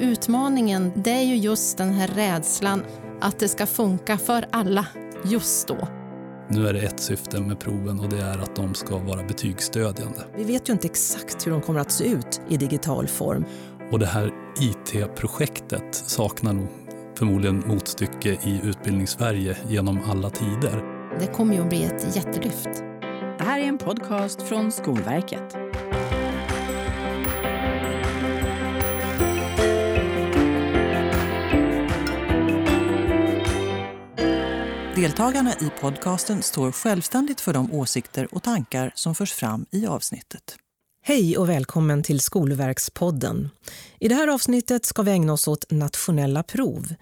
Utmaningen det är ju just den här rädslan att det ska funka för alla just då. Nu är det ett syfte med proven och det är att de ska vara betygsstödjande. Vi vet ju inte exakt hur de kommer att se ut i digital form. Och det här IT-projektet saknar nog förmodligen motstycke i Utbildningssverige genom alla tider. Det kommer ju att bli ett jättelyft. Det här är en podcast från Skolverket. Deltagarna i podcasten står självständigt för de åsikter och tankar som förs fram i avsnittet. Hej och välkommen till Skolverkspodden. I det här avsnittet ska vi ägna oss åt nationella prov.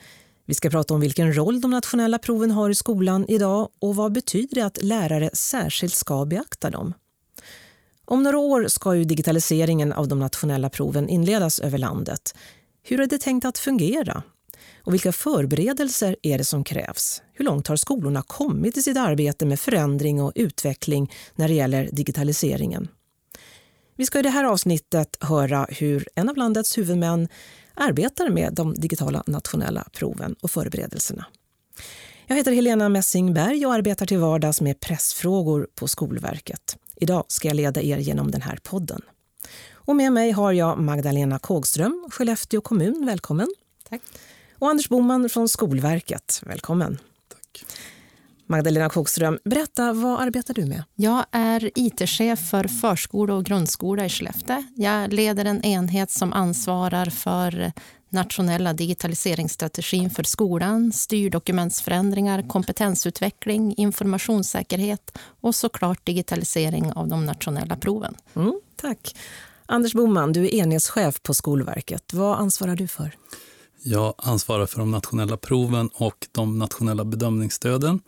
Vi ska prata om vilken roll de nationella proven har i skolan idag och vad betyder det att lärare särskilt ska beakta dem. Om några år ska ju digitaliseringen av de nationella proven inledas över landet. Hur är det tänkt att fungera? Och vilka förberedelser är det som krävs? Hur långt har skolorna kommit i sitt arbete med förändring och utveckling när det gäller digitaliseringen? Vi ska i det här avsnittet höra hur en av landets huvudmän arbetar med de digitala nationella proven och förberedelserna. Jag heter Helena Messingberg och arbetar till vardags med pressfrågor på Skolverket. Idag ska jag leda er genom den här podden. Och med mig har jag Magdalena Kågström, Skellefteå kommun. Välkommen. Tack. Och Anders Boman från Skolverket. Välkommen. Tack. Magdalena Kågström, berätta, vad arbetar du med? Jag är IT-chef för förskola och grundskola i Skellefteå. Jag leder en enhet som ansvarar för nationella digitaliseringsstrategin för skolan, styrdokumentsförändringar, kompetensutveckling, informationssäkerhet och såklart digitalisering av de nationella proven. Mm, tack. Anders Boman, du är enhetschef på Skolverket. Vad ansvarar du för? Jag ansvarar för de nationella proven och de nationella bedömningsstöden.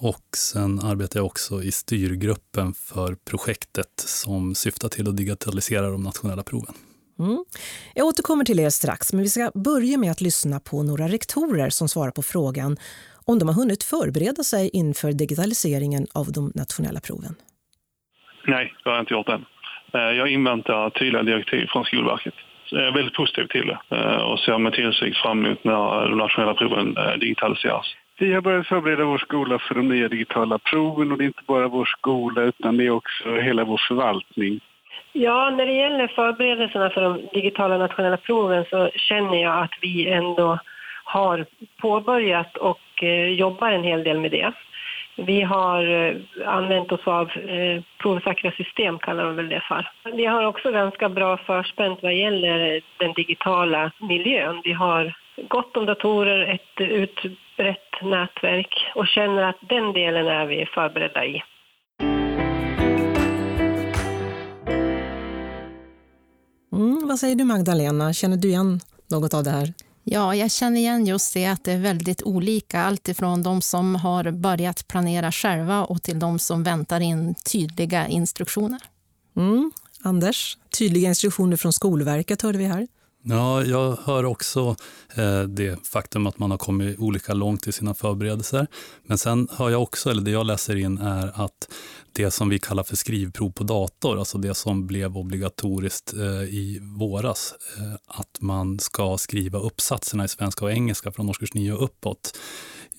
Och sen arbetar jag också i styrgruppen för projektet som syftar till att digitalisera de nationella proven. Mm. Jag återkommer till er strax, men vi ska börja med att lyssna på några rektorer som svarar på frågan om de har hunnit förbereda sig inför digitaliseringen av de nationella proven. Nej, det har jag inte gjort än. Eh, jag inväntar tydliga direktiv från Skolverket. Är väldigt positiv till det eh, och ser med tillförsikt fram emot när de nationella proven eh, digitaliseras. Vi har börjat förbereda vår skola för de nya digitala proven och det är inte bara vår skola utan det är också hela vår förvaltning. Ja, när det gäller förberedelserna för de digitala nationella proven så känner jag att vi ändå har påbörjat och eh, jobbar en hel del med det. Vi har eh, använt oss av eh, provsäkra system, kallar de väl det för. Vi har också ganska bra förspänt vad gäller den digitala miljön. Vi har gott om datorer, ett utbrett nätverk och känner att den delen är vi förberedda i. Mm, vad säger du Magdalena? Känner du igen något av det här? Ja, jag känner igen just det att det är väldigt olika. Allt ifrån de som har börjat planera själva och till de som väntar in tydliga instruktioner. Mm. Anders, tydliga instruktioner från Skolverket hörde vi här. Ja, jag hör också eh, det faktum att man har kommit olika långt i sina förberedelser. Men sen hör jag också, eller det jag läser in är att det som vi kallar för skrivprov på dator, alltså det som blev obligatoriskt eh, i våras, eh, att man ska skriva uppsatserna i svenska och engelska från årskurs 9 och uppåt.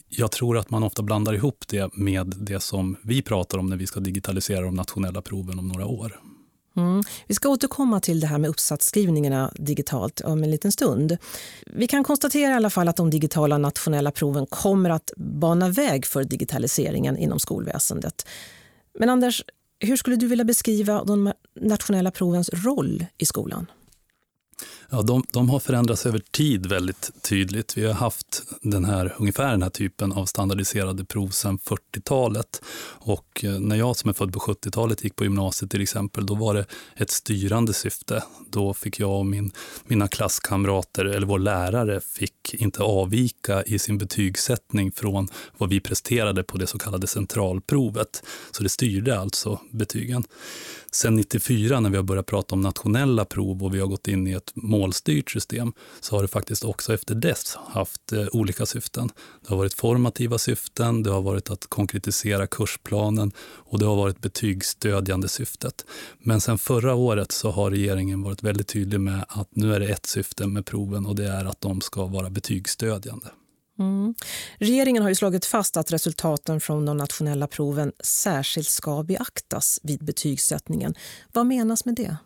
Jag tror att man ofta blandar ihop det med det som vi pratar om när vi ska digitalisera de nationella proven om några år. Mm. Vi ska återkomma till det här med uppsatsskrivningarna digitalt om en liten stund. Vi kan konstatera i alla fall att de digitala nationella proven kommer att bana väg för digitaliseringen inom skolväsendet. Men Anders, hur skulle du vilja beskriva de nationella provens roll i skolan? Ja, de, de, har förändrats över tid väldigt tydligt. Vi har haft den här, ungefär den här typen av standardiserade prov sedan 40-talet. Och eh, när jag som är född på 70-talet gick på gymnasiet till exempel, då var det ett styrande syfte. Då fick jag och min, mina klasskamrater, eller vår lärare, fick inte avvika i sin betygssättning från vad vi presterade på det så kallade centralprovet. Så det styrde alltså betygen. Sen 94 när vi har börjat prata om nationella prov och vi har gått in i ett målstyrt system så har det faktiskt också efter dess haft eh, olika syften. Det har varit formativa syften, det har varit att konkretisera kursplanen och det har varit betygsstödjande syftet. Men sen förra året så har regeringen varit väldigt tydlig med att nu är det ett syfte med proven och det är att de ska vara betygsstödjande. Mm. Regeringen har ju slagit fast att resultaten från de nationella proven särskilt ska beaktas vid betygssättningen. Vad menas med det?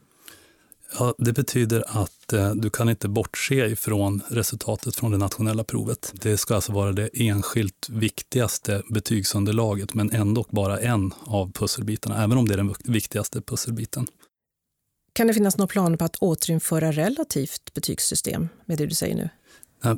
Ja, det betyder att eh, du kan inte bortse ifrån resultatet från det nationella provet. Det ska alltså vara det enskilt viktigaste betygsunderlaget men ändå bara en av pusselbitarna, även om det är den viktigaste pusselbiten. Kan det finnas några planer på att återinföra relativt betygssystem med det du säger nu?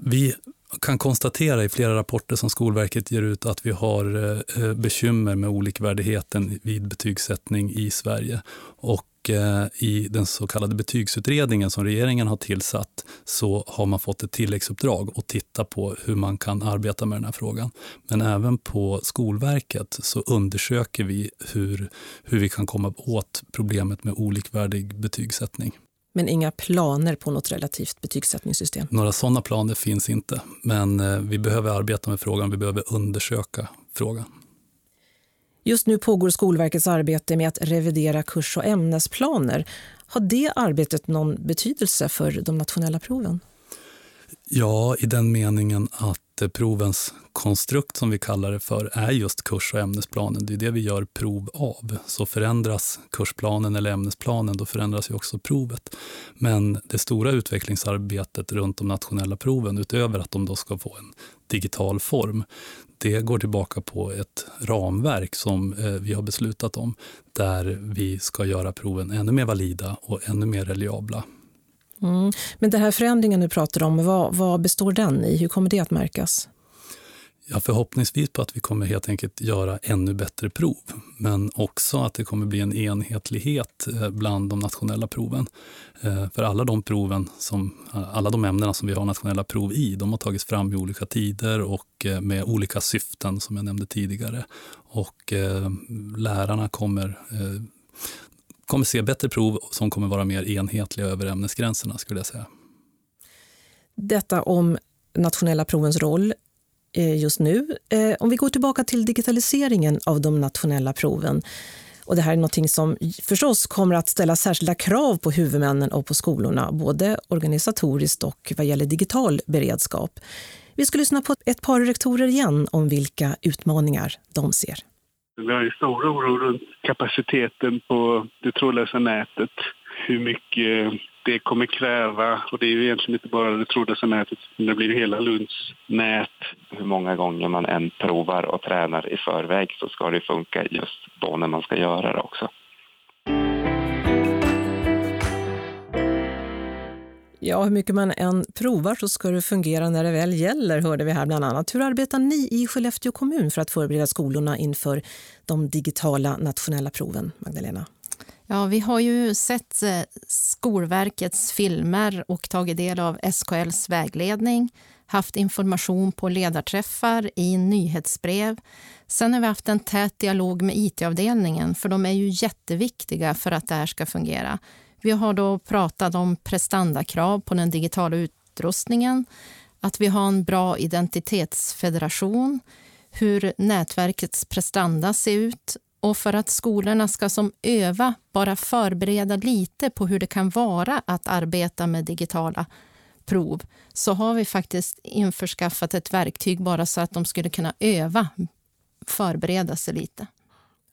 Vi kan konstatera i flera rapporter som Skolverket ger ut att vi har eh, eh, bekymmer med olikvärdigheten vid betygssättning i Sverige. Och eh, i den så kallade betygsutredningen som regeringen har tillsatt så har man fått ett tilläggsuppdrag att titta på hur man kan arbeta med den här frågan. Men även på Skolverket så undersöker vi hur, hur vi kan komma åt problemet med olikvärdig betygssättning men inga planer på något relativt betygssättningssystem? Några sådana planer finns inte, men eh, vi behöver arbeta med frågan, vi behöver undersöka frågan. Just nu pågår Skolverkets arbete med att revidera kurs- och ämnesplaner. Har det arbetet någon betydelse för de nationella proven? Ja, i den meningen att eh, provens konstrukt som vi kallar det för är just kurs och ämnesplanen. Det är det vi gör prov av. Så förändras kursplanen eller ämnesplanen, då förändras ju också provet. Men det stora utvecklingsarbetet runt de nationella proven, utöver att de då ska få en digital form, det går tillbaka på ett ramverk som eh, vi har beslutat om, där vi ska göra proven ännu mer valida och ännu mer reliabla. Mm. Men den här förändringen du pratar om, vad, vad består den i? Hur kommer det att märkas? Ja, förhoppningsvis på att vi kommer helt enkelt göra ännu bättre prov. Men också att det kommer bli en enhetlighet eh, bland de nationella proven. Eh, för alla de proven, som, eh, alla de ämnena som vi har nationella prov i, de har tagits fram i olika tider och med olika syften som jag nämnde tidigare. Och lärarna kommer kommer se bättre prov som kommer vara mer enhetliga över ämnesgränserna skulle jag säga. Detta om nationella provens roll eh, just nu. Eh, om vi går tillbaka till digitaliseringen av de nationella proven. Och det här är något som förstås kommer att ställa särskilda krav på huvudmännen och på skolorna, både organisatoriskt och vad gäller digital beredskap. Vi ska lyssna på ett par rektorer igen om vilka utmaningar de ser. Vi har ju stor oro runt kapaciteten på det trådlösa nätet. Hur mycket det kommer kräva. Och det är ju egentligen inte bara det trådlösa nätet, det blir hela Lunds nät. Hur många gånger man än provar och tränar i förväg så ska det funka just då när man ska göra det också. Ja, hur mycket man än provar så ska det fungera när det väl gäller, hörde vi här bland annat. Hur arbetar ni i Skellefteå kommun för att förbereda skolorna inför de digitala nationella proven, Magdalena? Ja, vi har ju sett eh, Skolverkets filmer och tagit del av SKLs vägledning, haft information på ledarträffar, i nyhetsbrev. Sen har vi haft en tät dialog med IT-avdelningen, för de är ju jätteviktiga för att det här ska fungera. Vi har då pratat om prestandakrav på den digitala utrustningen, att vi har en bra identitetsfederation, hur nätverkets prestanda ser ut och för att skolorna ska som öva bara förbereda lite på hur det kan vara att arbeta med digitala prov så har vi faktiskt införskaffat ett verktyg bara så att de skulle kunna öva, förbereda sig lite.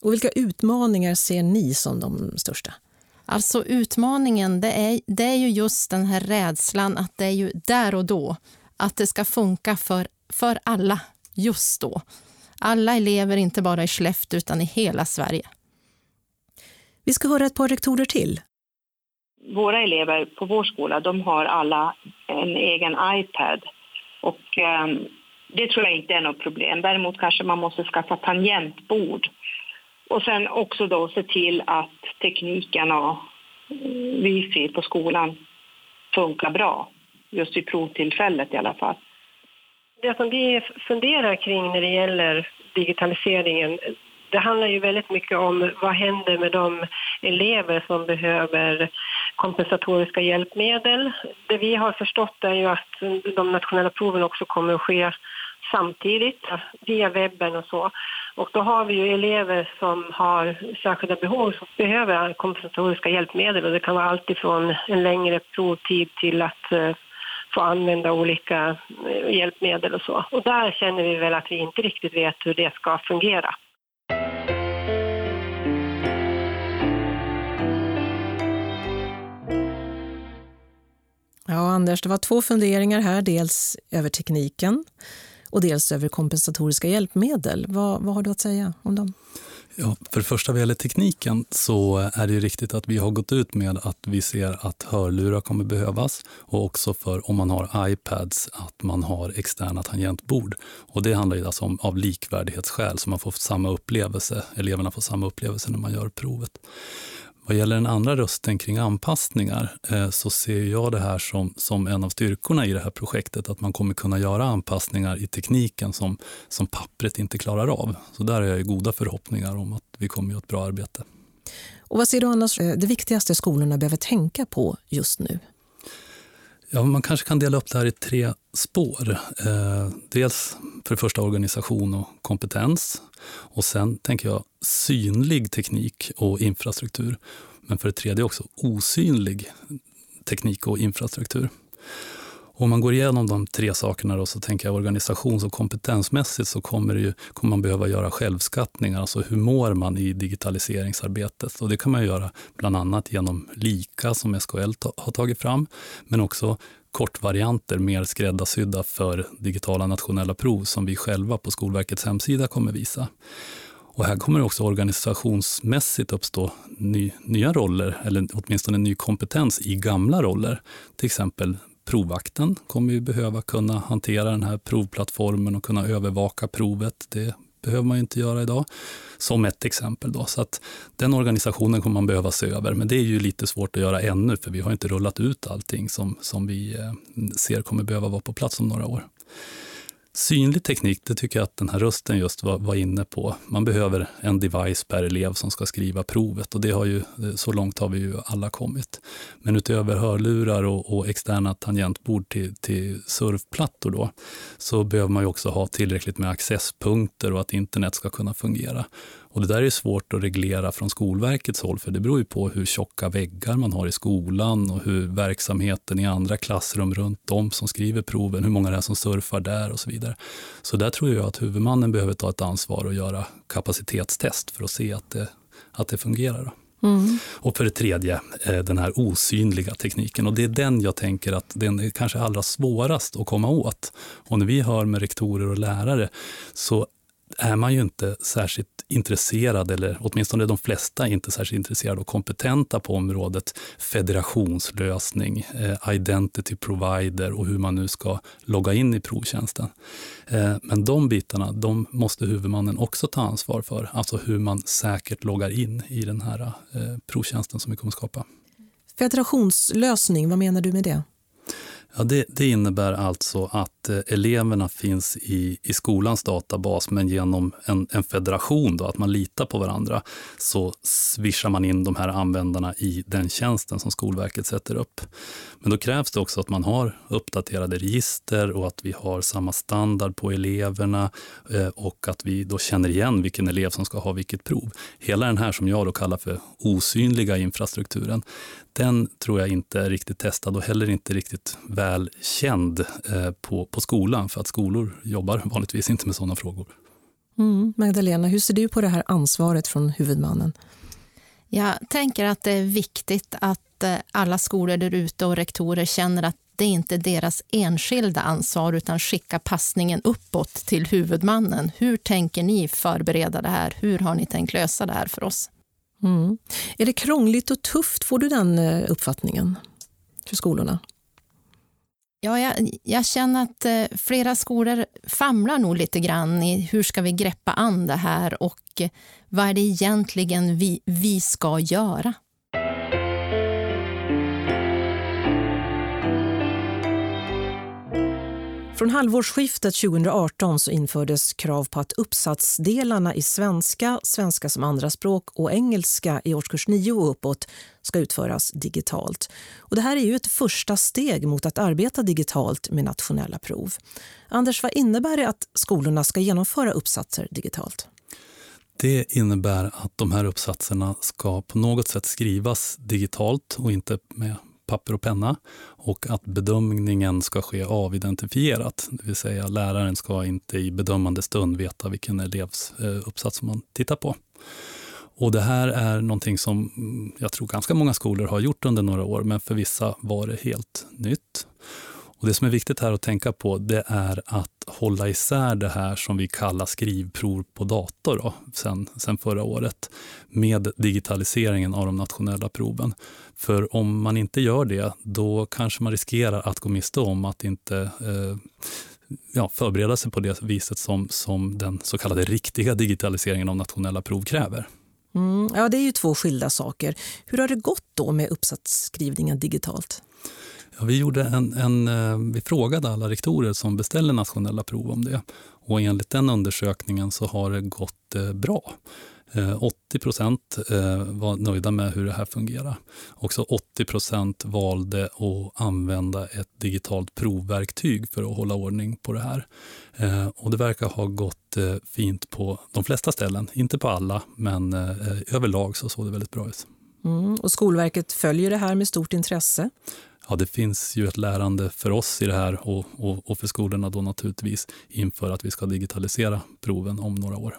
Och vilka utmaningar ser ni som de största? Alltså utmaningen det är, det är ju just den här rädslan att det är ju där och då, att det ska funka för, för alla just då. Alla elever, inte bara i Skellefteå utan i hela Sverige. Vi ska höra ett par rektorer till. Våra elever på vår skola de har alla en egen iPad. Och, eh, det tror jag inte är något problem. Däremot kanske man måste skaffa tangentbord och sen också då se till att tekniken och eh, wifi på skolan funkar bra. Just vid provtillfället i alla fall. Det som vi funderar kring när det gäller digitaliseringen det handlar ju väldigt mycket om vad händer med de elever som behöver kompensatoriska hjälpmedel. Det vi har förstått är ju att de nationella proven också kommer att ske samtidigt via webben och så. Och då har vi ju elever som har särskilda behov som behöver kompensatoriska hjälpmedel och det kan vara allt ifrån en längre provtid till att eh, få använda olika eh, hjälpmedel och så. Och där känner vi väl att vi inte riktigt vet hur det ska fungera. Ja, Anders, det var två funderingar här. Dels över tekniken och dels över kompensatoriska hjälpmedel. Vad, vad har du att säga om dem? Ja, för det första vad gäller tekniken så är det riktigt att vi har gått ut med att vi ser att hörlurar kommer behövas och också för om man har iPads att man har externa tangentbord. Och det handlar ju alltså om av likvärdighetsskäl så man får samma upplevelse, eleverna får samma upplevelse när man gör provet. Vad gäller den andra rösten kring anpassningar eh, så ser jag det här som, som en av styrkorna i det här projektet, att man kommer kunna göra anpassningar i tekniken som, som pappret inte klarar av. Så där har jag goda förhoppningar om att vi kommer göra ett bra arbete. Och vad ser du annars eh, det viktigaste skolorna behöver tänka på just nu? Ja, man kanske kan dela upp det här i tre spår. Eh, dels för det första organisation och kompetens. Och sen tänker jag synlig teknik och infrastruktur. Men för det tredje också osynlig teknik och infrastruktur. Om man går igenom de tre sakerna då, så tänker jag organisations och kompetensmässigt så kommer, det ju, kommer man behöva göra självskattningar, alltså hur mår man i digitaliseringsarbetet? Och det kan man göra bland annat genom LIKA som SKL har tagit fram, men också kortvarianter mer skräddarsydda för digitala nationella prov som vi själva på Skolverkets hemsida kommer visa. Och här kommer också organisationsmässigt uppstå ny, nya roller, eller åtminstone ny kompetens i gamla roller. Till exempel provvakten kommer ju behöva kunna hantera den här provplattformen och kunna övervaka provet. Det behöver man inte göra idag. Som ett exempel. Då. Så att den organisationen kommer man behöva se över, men det är ju lite svårt att göra ännu, för vi har inte rullat ut allting som, som vi eh, ser kommer behöva vara på plats om några år. Synlig teknik, det tycker jag att den här rösten just var, var, inne på. Man behöver en device per elev som ska skriva provet och det har ju, eh, så långt har vi ju alla kommit. Men utöver hörlurar och, och externa tangentbord till, till surfplattor då, så behöver man ju också ha tillräckligt med accesspunkter och att internet ska kunna fungera. Och det där är svårt att reglera från Skolverkets håll, för det beror ju på hur tjocka väggar man har i skolan och hur verksamheten i andra klassrum runt om som skriver proven, hur många det är som surfar där och så vidare. Så där tror jag att huvudmannen behöver ta ett ansvar och göra kapacitetstest för att se att det, att det fungerar. Mm. Och för det tredje, eh, den här osynliga tekniken. Och det är den jag tänker att den är kanske allra svårast att komma åt. Och när vi hör med rektorer och lärare så är man ju inte särskilt intresserad, eller åtminstone de flesta är inte särskilt intresserade och kompetenta på området federationslösning, eh, identity provider och hur man nu ska logga in i provtjänsten. Eh, men de bitarna de måste huvudmannen också ta ansvar för, alltså hur man säkert loggar in i den här eh, provtjänsten som vi kommer skapa. Federationslösning, vad menar du med det? Ja, det, det, innebär alltså att eh, eleverna finns i, i skolans databas men genom en, en federation, då, att man litar på varandra, så swishar man in de här användarna i den tjänsten som Skolverket sätter upp. Men då krävs det också att man har uppdaterade register och att vi har samma standard på eleverna eh, och att vi då känner igen vilken elev som ska ha vilket prov. Hela den här som jag då kallar för osynliga infrastrukturen, den tror jag inte är riktigt testad och heller inte riktigt väl känd eh, på, på skolan, för att skolor jobbar vanligtvis inte med sådana frågor. Mm. Magdalena, hur ser du på det här ansvaret från huvudmannen? Jag tänker att det är viktigt att eh, alla skolor där ute och rektorer känner att det inte är deras enskilda ansvar utan skicka passningen uppåt till huvudmannen. Hur tänker ni förbereda det här? Hur har ni tänkt lösa det här för oss? Mm. Är det krångligt och tufft? Får du den eh, uppfattningen för skolorna? Ja, jag, jag, känner att eh, flera skolor famlar nog lite grann i hur ska vi greppa an det här och eh, vad är det egentligen vi, vi ska göra? Från halvårsskiftet 2018 så infördes krav på att uppsatsdelarna i svenska, svenska som andraspråk och engelska i årskurs 9 och uppåt ska utföras digitalt. Och det här är ju ett första steg mot att arbeta digitalt med nationella prov. Anders, vad innebär det att skolorna ska genomföra uppsatser digitalt? Det innebär att de här uppsatserna ska på något sätt skrivas digitalt och inte med papper och penna och att bedömningen ska ske avidentifierat. Det vill säga läraren ska inte i bedömande stund veta vilken elevs eh, uppsats man tittar på. Och det här är någonting som mm, jag tror ganska många skolor har gjort under några år, men för vissa var det helt nytt. Och Det som är viktigt här att tänka på det är att hålla isär det här som vi kallar skrivprov på dator då, sen, sen förra året med digitaliseringen av de nationella proven. För om man inte gör det, då kanske man riskerar att gå miste om att inte eh, ja, förbereda sig på det viset som, som den så kallade riktiga digitaliseringen av nationella prov kräver. Mm, ja, det är ju två skilda saker. Hur har det gått då med uppsatsskrivningen digitalt? Ja, vi, gjorde en, en, eh, vi frågade alla rektorer som beställer nationella prov om det. Och enligt den undersökningen så har det gått eh, bra. 80 eh, procent var nöjda med hur det här fungerar. Också 80 procent valde att använda ett digitalt provverktyg för att hålla ordning på det här. Och det verkar ha gått fint på de flesta ställen. Inte på alla, men överlag så såg det väldigt bra ut. Mm, och Skolverket följer det här med stort intresse ja, det finns ju ett lärande för oss i det här och, och, och för skolorna då naturligtvis inför att vi ska digitalisera proven om några år.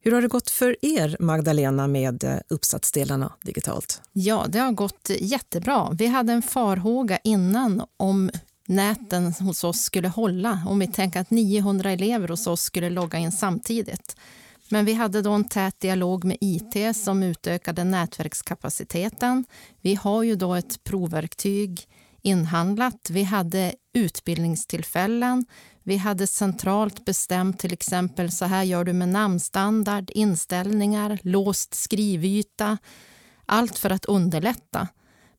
Hur har det gått för er, Magdalena, med eh, uppsatsdelarna digitalt? Ja, det har gått jättebra. Vi hade en farhåga innan om näten hos oss skulle hålla. Om vi tänkte att 900 elever hos oss skulle logga in samtidigt. Men vi hade då en tät dialog med IT som utökade nätverkskapaciteten. Vi har ju då ett provverktyg inhandlat. Vi hade utbildningstillfällen. Vi hade centralt bestämt till exempel så här gör du med namnstandard, inställningar, låst skrivyta. Allt för att underlätta.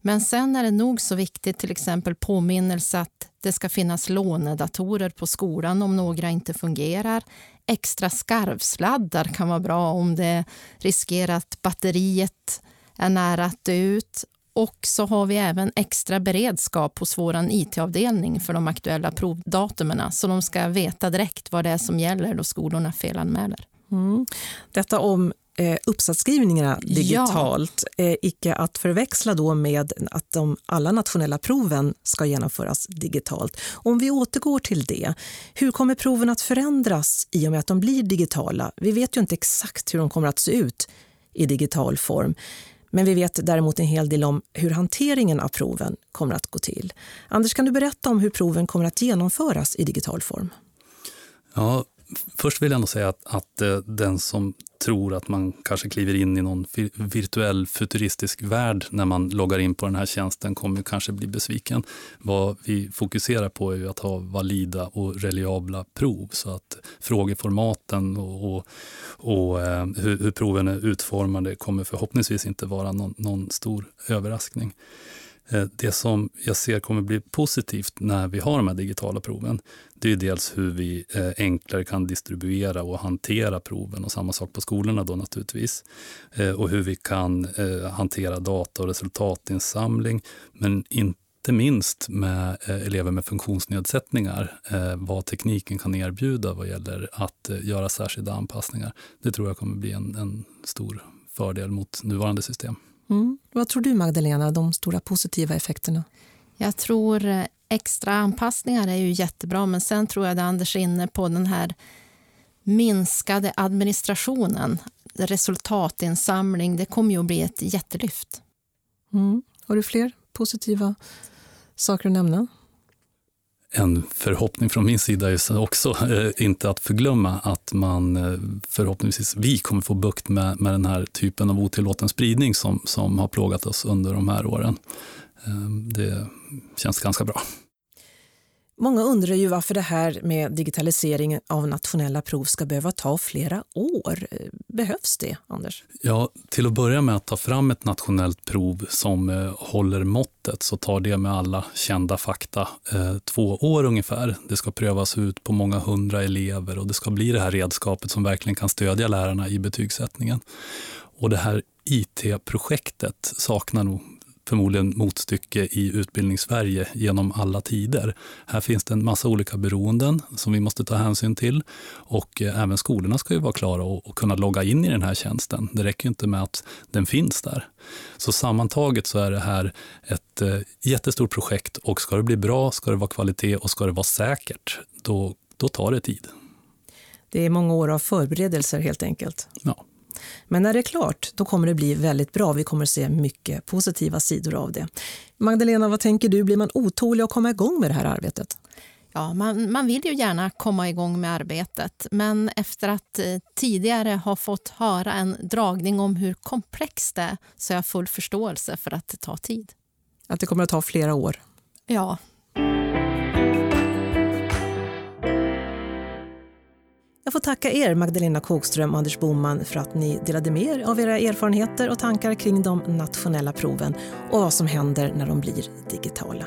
Men sen är det nog så viktigt, till exempel påminnelse att det ska finnas lånedatorer på skolan om några inte fungerar. Extra skarvsladdar kan vara bra om det riskerar att batteriet är nära att dö ut. Och så har vi även extra beredskap hos vår IT-avdelning för de aktuella provdatumen så de ska veta direkt vad det är som gäller då skolorna felanmäler. Mm. Detta om eh, uppsatsskrivningarna digitalt. Ja. Eh, icke att förväxla då med att de, alla nationella proven ska genomföras digitalt. Om vi återgår till det, hur kommer proven att förändras i och med att de blir digitala? Vi vet ju inte exakt hur de kommer att se ut i digital form. Men vi vet däremot en hel del om hur hanteringen av proven kommer att gå till. Anders, kan du berätta om hur proven kommer att genomföras i digital form? Ja, först vill jag nog säga att, att eh, den som tror att man kanske kliver in i någon virtuell futuristisk värld när man loggar in på den här tjänsten kommer kanske bli besviken. Vad vi fokuserar på är att ha valida och reliabla prov så att frågeformaten och, och, och eh, hur, hur, proven är utformade kommer förhoppningsvis inte vara någon, någon stor överraskning. Eh, det som jag ser kommer bli positivt när vi har de här digitala proven, det är dels hur vi eh, enklare kan distribuera och hantera proven och samma sak på skolorna då naturligtvis. Eh, och hur vi kan hantera data och resultatinsamling, men inte minst med elever med funktionsnedsättningar, vad tekniken kan erbjuda vad gäller att göra särskilda anpassningar. Det tror jag kommer bli en, en stor fördel mot nuvarande system. Mm. Vad tror du, Magdalena, de stora positiva effekterna? Jag tror eh, extra anpassningar är ju jättebra, men sen tror jag att Anders är inne på den här minskade administrationen, resultatinsamling. Det kommer ju att bli ett jättelyft. Mm. Har du fler positiva saker att nämna? En förhoppning från min sida är också eh, inte att förglömma att man eh, förhoppningsvis vi kommer få bukt med, med den här typen av otillåten spridning som, som har plågat oss under de här åren. Eh, det känns ganska bra. Många undrar ju varför det här med digitalisering av nationella prov ska behöva ta flera år. Behövs det, Anders? Ja, till att börja med att ta fram ett nationellt prov som eh, håller måttet så tar det med alla kända fakta eh, två år ungefär. Det ska prövas ut på många hundra elever och det ska bli det här redskapet som verkligen kan stödja lärarna i betygssättningen. Och det här IT-projektet saknar nog förmodligen motstycke i utbildningssverige genom alla tider. Här finns det en massa olika beroenden som vi måste ta hänsyn till och eh, även skolorna ska ju vara klara och, kunna logga in i den här tjänsten. Det räcker inte med att den finns där. Så sammantaget så är det här ett eh, jättestort projekt och ska det bli bra, ska det vara kvalitet och ska det vara säkert, då, då tar det tid. Det är många år av förberedelser helt enkelt. Ja. Men när det är klart, då kommer det bli väldigt bra. Vi kommer se mycket positiva sidor av det. Magdalena, vad tänker du? Blir man otålig att komma igång med det här arbetet? Ja, man, man vill ju gärna komma igång med arbetet men efter att eh, tidigare ha fått höra en dragning om hur komplext det är så har jag full förståelse för att det tar tid. Att det kommer att ta flera år? Ja, Jag får tacka er, Magdalena Kågström och Anders Boman, för att ni delade med er av era erfarenheter och tankar kring de nationella proven och vad som händer när de blir digitala.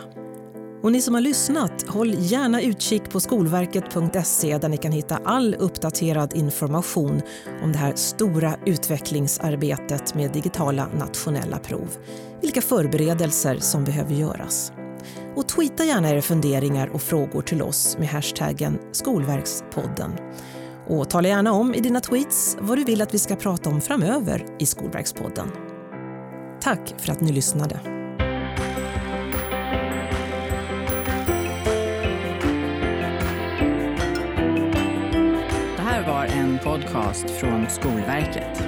Och ni som har lyssnat, håll gärna utkik på skolverket.se där ni kan hitta all uppdaterad information om det här stora utvecklingsarbetet med digitala nationella prov. Vilka förberedelser som behöver göras. Och tweeta gärna era funderingar och frågor till oss med hashtaggen Skolverkspodden. Och tala gärna om i dina tweets vad du vill att vi ska prata om framöver i Skolverkspodden. Tack för att ni lyssnade. Det här var en podcast från Skolverket.